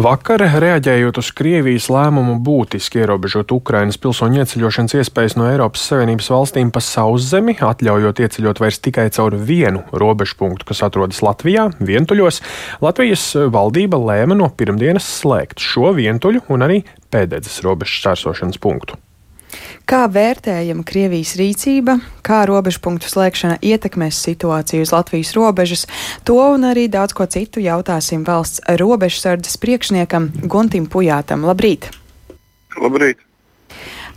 Vakar, reaģējot uz Krievijas lēmumu būtiski ierobežot Ukrainas pilsoņu ieceļošanas iespējas no Eiropas Savienības valstīm pa sauszemi, atļaujot ieceļot vairs tikai caur vienu robežu punktu, kas atrodas Latvijā, vientuļos, Latvijas valdība lēma no pirmdienas slēgt šo vientuļu un arī pēdējais robežas čērsošanas punktu. Kā vērtējama Krievijas rīcība, kā robežu punktu slēgšana ietekmēs situāciju uz Latvijas robežas, to un arī daudz ko citu jautāsim valsts robežsardzes priekšniekam Guntim Pujātam. Labrīt! Labrīt!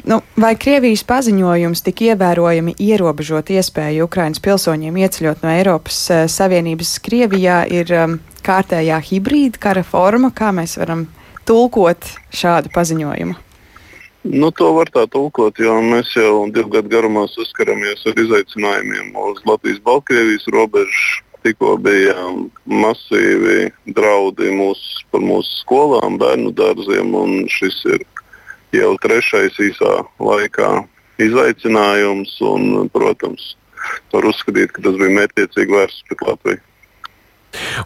Nu, vai Krievijas paziņojums tik ievērojami ierobežot iespēju Ukrainas pilsoņiem ieceļot no Eiropas uh, Savienības Krievijā ir um, kārtējā hibrīda kara forma? Kā mēs varam tulkot šādu paziņojumu? Nu, to var tā tulkot, jo mēs jau divu gadu garumā saskaramies ar izaicinājumiem uz Latvijas-Baltkrievijas robežu. Tikko bija masīvi draudi mūs, par mūsu skolām, bērnu dārziem, un šis ir jau trešais īsā laikā izaicinājums. Un, protams, var uzskatīt, ka tas bija mērķiecīgi vērsts pret Latviju.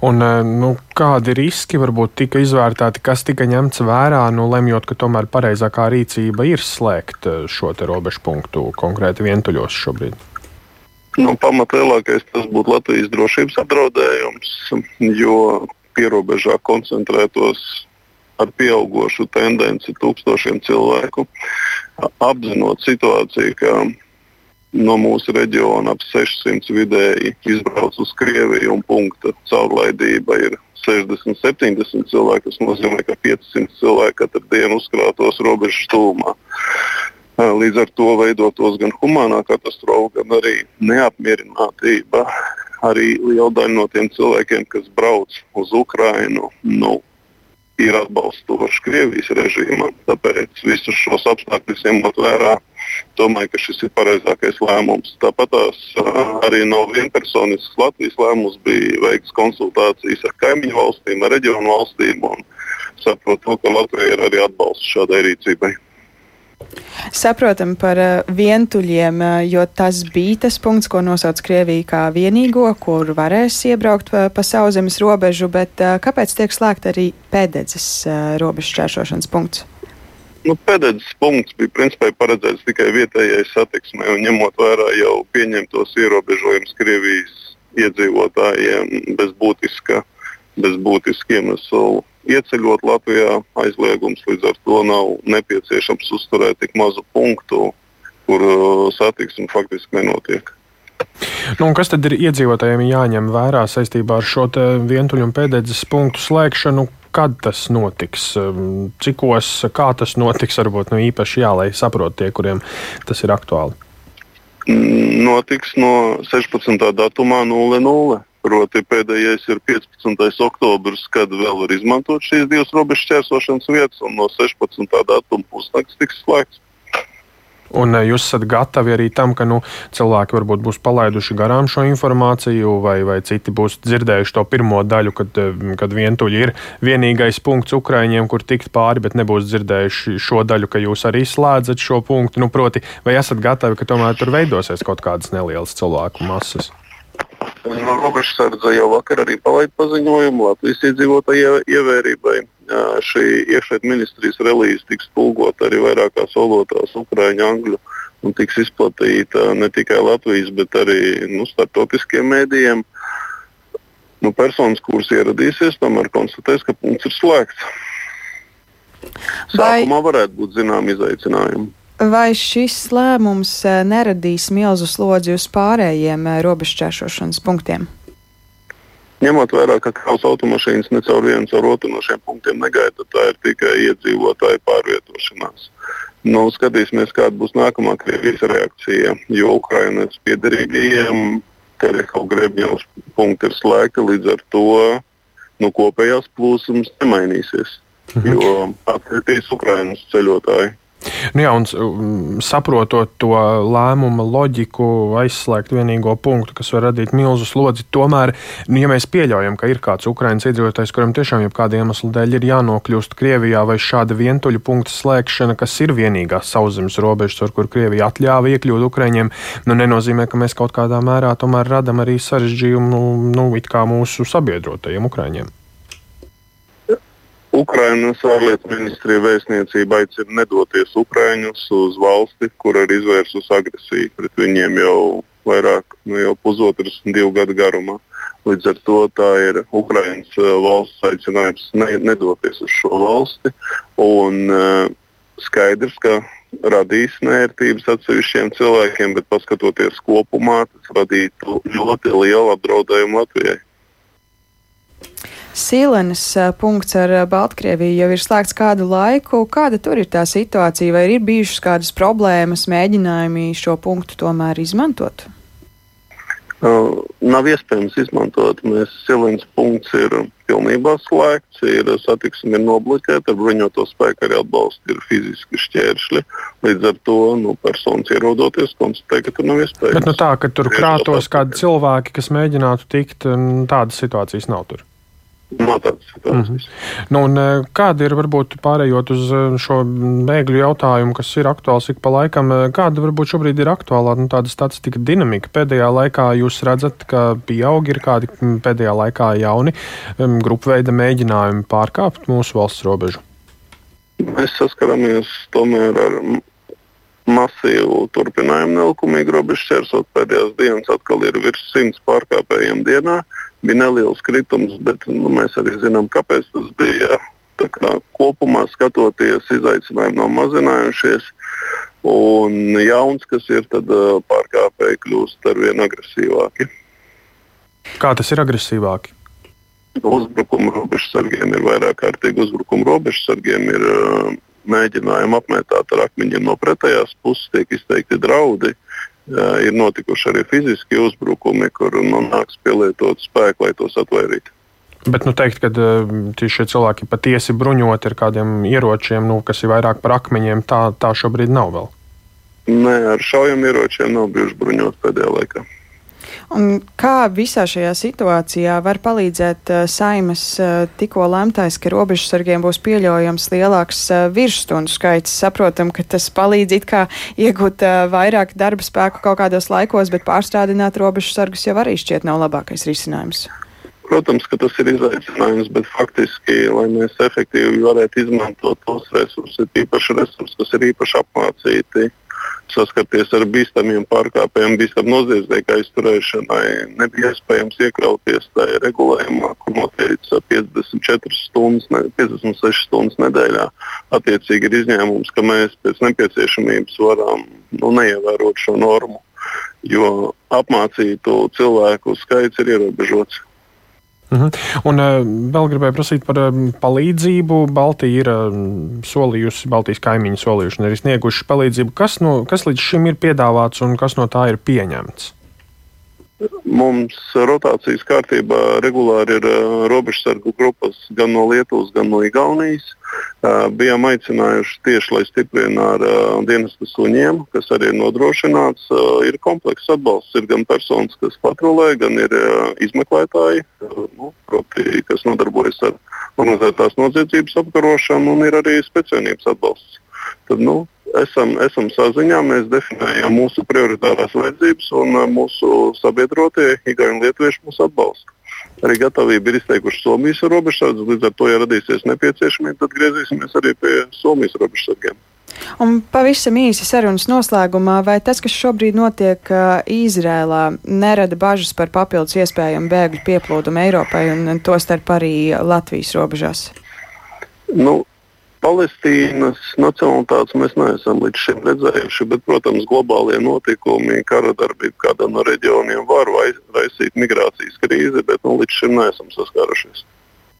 Un, eh, nu, kādi riski varbūt tika izvērtēti, kas tika ņemts vērā, nu, lemjot, ka tomēr pareizākā rīcība ir slēgt eh, šo robežu punktu konkrēti vientuļos šobrīd? Nu, pamat lielākais tas būtu Latvijas drošības apdraudējums, jo pierobežā koncentrētos ar pieaugušu tendenci tūkstošiem cilvēku, apzinot situāciju, ka no mūsu reģiona ap 600 vidēji izbrauc uz Krieviju un punkta caurlaidība ir 60, 70 cilvēki. Tas nozīmē, ka 500 cilvēki katru dienu uzkrātos robežu stūmā. Līdz ar to veidotos gan humānā katastrofa, gan arī neapmierinātība. Arī liela daļa no tiem cilvēkiem, kas brauc uz Ukrajinu, nu, ir atbalstoši Krievijas režīmam. Tāpēc visus šos apstākļus ņemot vērā, domāju, ka šis ir pareizākais lēmums. Tāpat tās arī nav vienpersonisks Latvijas lēmums, bija veikts konsultācijas ar kaimiņu valstīm, ar reģionu valstīm saprotu, ka Latvija ir arī atbalsts šādai rīcībai. Saprotam par vientuļiem, jo tas bija tas punkts, ko nosauc Krievija kā vienīgo, kur varēs iebraukt pa, pa sauszemes robežu, bet kāpēc tiek slēgt arī pēdējais robežu šķēršošanas punkts? Nu, pēdējais punkts bija principā paredzēts tikai vietējai satiksmei, un ņemot vērā jau pieņemtos ierobežojumus Krievijas iedzīvotājiem bez būtiska, bez būtiska iemesla ieceļot Latvijā aizliegums, līdz ar to nav nepieciešams uzturēt tik mazu punktu, kur uh, satiksme faktiski nenotiek. Nu, kas tad ir iedzīvotājiem jāņem vērā saistībā ar šo vientuļu un pēdējais punktu slēgšanu? Kad tas notiks, cikos, kā tas notiks, varbūt nu, īpaši jā, lai saprotu tie, kuriem tas ir aktuāli. Notiks no 16. datumā 00. Proti, pēdējais ir 15. oktobris, kad vēl var izmantot šīs divas robežu šķērsošanas vietas, un no 16. datuma pusnakts tiks slēgts. Un eh, jūs esat gatavi arī tam, ka nu, cilvēki varbūt būs palaiduši garām šo informāciju, vai, vai citi būs dzirdējuši to pirmo daļu, kad, eh, kad vientuļi ir vienīgais punkts Ukraiņiem, kur tikt pāri, bet nebūs dzirdējuši šo daļu, ka jūs arī slēdzat šo punktu. Nu, proti, vai esat gatavi, ka tomēr tur veidosies kaut kādas nelielas cilvēku masas? Robežsardze jau vakar arī palaida paziņojumu Latvijas iedzīvotāju ievērībai. Šī iekšlietu ministrijas relīze tiks tulkota arī vairākās valodās - ukrāņu, angļu un tiks izplatīta ne tikai Latvijas, bet arī nu, starptautiskiem mēdījiem. Nu, personas, kuras ieradīsies, tomēr konstatēs, ka punkts ir slēgts. Sākumā varētu būt zināmi izaicinājumi. Vai šis lēmums neradīs milzu slodzi uz pārējiem robežšķēršošanas punktiem? Ņemot vērā, ka kravas automašīnas ne caur vienu, caur otru no šiem punktiem negaida, tā ir tikai iedzīvotāju pārvietošanās. Nu, skatīsimies, kāda būs nākamā Krievijas reakcija. Jo Ukraiņas piedarīgajiem Terehau Grebņevs punkti ir slēgti, līdz ar to nu, kopējās plūsmas nemainīsies. Mhm. Jo atkritīs Ukraiņas ceļotāji. Nu jā, un um, saprotot to lēmumu loģiku, aizslēgt vienīgo punktu, kas var radīt milzu slodzi, tomēr, nu, ja mēs pieļaujam, ka ir kāds Ukraiņas iedzīvotājs, kuram tiešām jau kāda iemesla dēļ ir jānokļūst Krievijā, vai šāda vientuļa punkta slēgšana, kas ir vienīgā sauszemes robeža, ar kur Krievija atļāva iekļūt Ukraiņiem, nu, nenozīmē, ka mēs kaut kādā mērā tomēr radam arī sarežģījumu nu, mūsu sabiedrotajiem Ukraiņiem. Ukrainas ārlietu ministrija vēstniecība aicina nedoties Ukraiņus uz valsti, kur ir izvērsusi agresiju pret viņiem jau vairāk, nu jau pusotras, divu gadu garumā. Līdz ar to tā ir Ukraiņas uh, valsts aicinājums ne, nedoties uz šo valsti. Un, uh, skaidrs, ka radīs nērtības atsevišķiem cilvēkiem, bet paskatoties kopumā, tas radītu ļoti lielu apdraudējumu Latvijai. Sīlenes punkts ar Baltkrieviju jau ir slēgts kādu laiku. Kāda tur ir tā situācija? Vai ir bijušas kādas problēmas, mēģinājumi šo punktu tomēr izmantot? Uh, nav iespējams izmantot. Mēs Silvijas punkts ir pilnībā slēgts, ir satiksme ir nobloķēta, ar bruņoto spēku arī atbalsta ir fiziski šķēršļi. Līdz ar to nu, personas ierodoties, konstatē, ka tur nav iespējams. Bet nu tā, ka tur krātos kādi cilvēki, kas mēģinātu tikt, tādas situācijas nav tur. No mm -hmm. nu, un, e, kāda ir varbūt pārējot uz e, šo bēgļu jautājumu, kas ir aktuāls ik pa laikam? E, kāda varbūt šobrīd ir aktuālā nu, tāda statistika dinamika? Pēdējā laikā jūs redzat, ka pieaug ir kādi pēdējā laikā jauni grupveida mēģinājumi pārkāpt mūsu valsts robežu? Mēs saskaramies tomēr ar masīvu turpinājumu nelikumīgi robežu šķērsot. Pēdējās dienas atkal ir virs simts pārkāpējiem dienā. Uh, bija neliels kritums, bet nu, mēs arī zinām, kāpēc tas bija. Kā, kopumā skatoties, izaicinājumi nav mazinājušies. Un jauns, kas ir, tad pārkāpēji kļūst ar vien agresīvāki. Kā tas ir agresīvāki? Uzbrukumu robežsargiem ir vairāk kārtīgi. Uzbrukumu robežsargiem ir mēģinājumi apmētāt ar akmeņiem no pretējās puses, tiek izteikti draudi. Uh, ir notikuši arī fiziski uzbrukumi, kur nu, nāks pielietot spēku, lai tos atvairītu. Bet nu, teikt, ka šie cilvēki patiesi bruņoti ar kādiem ieročiem, nu, kas ir vairāk par akmeņiem, tā, tā šobrīd nav vēl. Nē, ar šaujamieročiem nav bijuši bruņoti pēdējā laikā. Un kā visā šajā situācijā var palīdzēt uh, saimas uh, tikko lemtais, ka robežsargiem būs pieļaujams lielāks uh, virsstundu skaits? Saprotam, ka tas palīdz it kā iegūt vairāk darba spēku kaut kādos laikos, bet pārstrādināt robežsargus jau arī šķiet nav labākais risinājums. Protams, ka tas ir izaicinājums, bet faktiski, lai mēs efektīvi varētu izmantot tos resursus, ir īpaši resursi, kas ir īpaši apmācīti saskarties ar bīstamiem pārkāpējiem, bīstamu noziedznieku aizturēšanai. Nebija iespējams iekļauties tajā regulējumā, kur noteikts 54 stundas, ne, 56 stundas nedēļā. Attiecīgi ir izņēmums, ka mēs pēc nepieciešamības varam nu, neievērot šo normu, jo apmācītu cilvēku skaits ir ierobežots. Uh -huh. Un uh, vēl gribēju prasīt par uh, palīdzību. Baltija ir uh, solījusi, Baltijas kaimiņi solījuši un arī snieguši palīdzību. Kas, no, kas līdz šim ir piedāvāts un kas no tā ir pieņemts? Mums rotācijas kārtībā regulāri ir uh, robežsargu grupas gan no Lietuvas, gan no Igaunijas. Uh, bijām aicinājuši tieši, lai stiprinātu ar uh, dienestu suņiem, kas arī ir nodrošināts. Ir komplekss atbalsts, ir gan personas, kas patrulē, gan ir izmeklētāji, nu, proti, kas nodarbojas ar organizētās noziedzības apkarošanu, un ir arī speciālības atbalsts. Tad, nu, esam, esam saziņā, mēs definējam mūsu prioritārās vajadzības un uh, mūsu sabiedrotie Igauni un Lietuvieši mūs atbalsta. Arī gatavība ir izteikuši Somijas robežsardze, līdz ar to, ja radīsies nepieciešamība, tad griezīsimies arī pie Somijas robežsargiem. Un pavisam īsi sarunas noslēgumā, vai tas, kas šobrīd notiek uh, Izrēlā, nerada bažas par papildus iespējamu bēgļu pieplūdumu Eiropai un tostarp arī Latvijas robežās? Nu, Palestīnas nacionalitātes mēs neesam līdz šim redzējuši, bet, protams, globālie notikumi, kara darbība kādā no reģioniem var raisīt migrācijas krīzi, bet nu, līdz šim neesam saskārušies.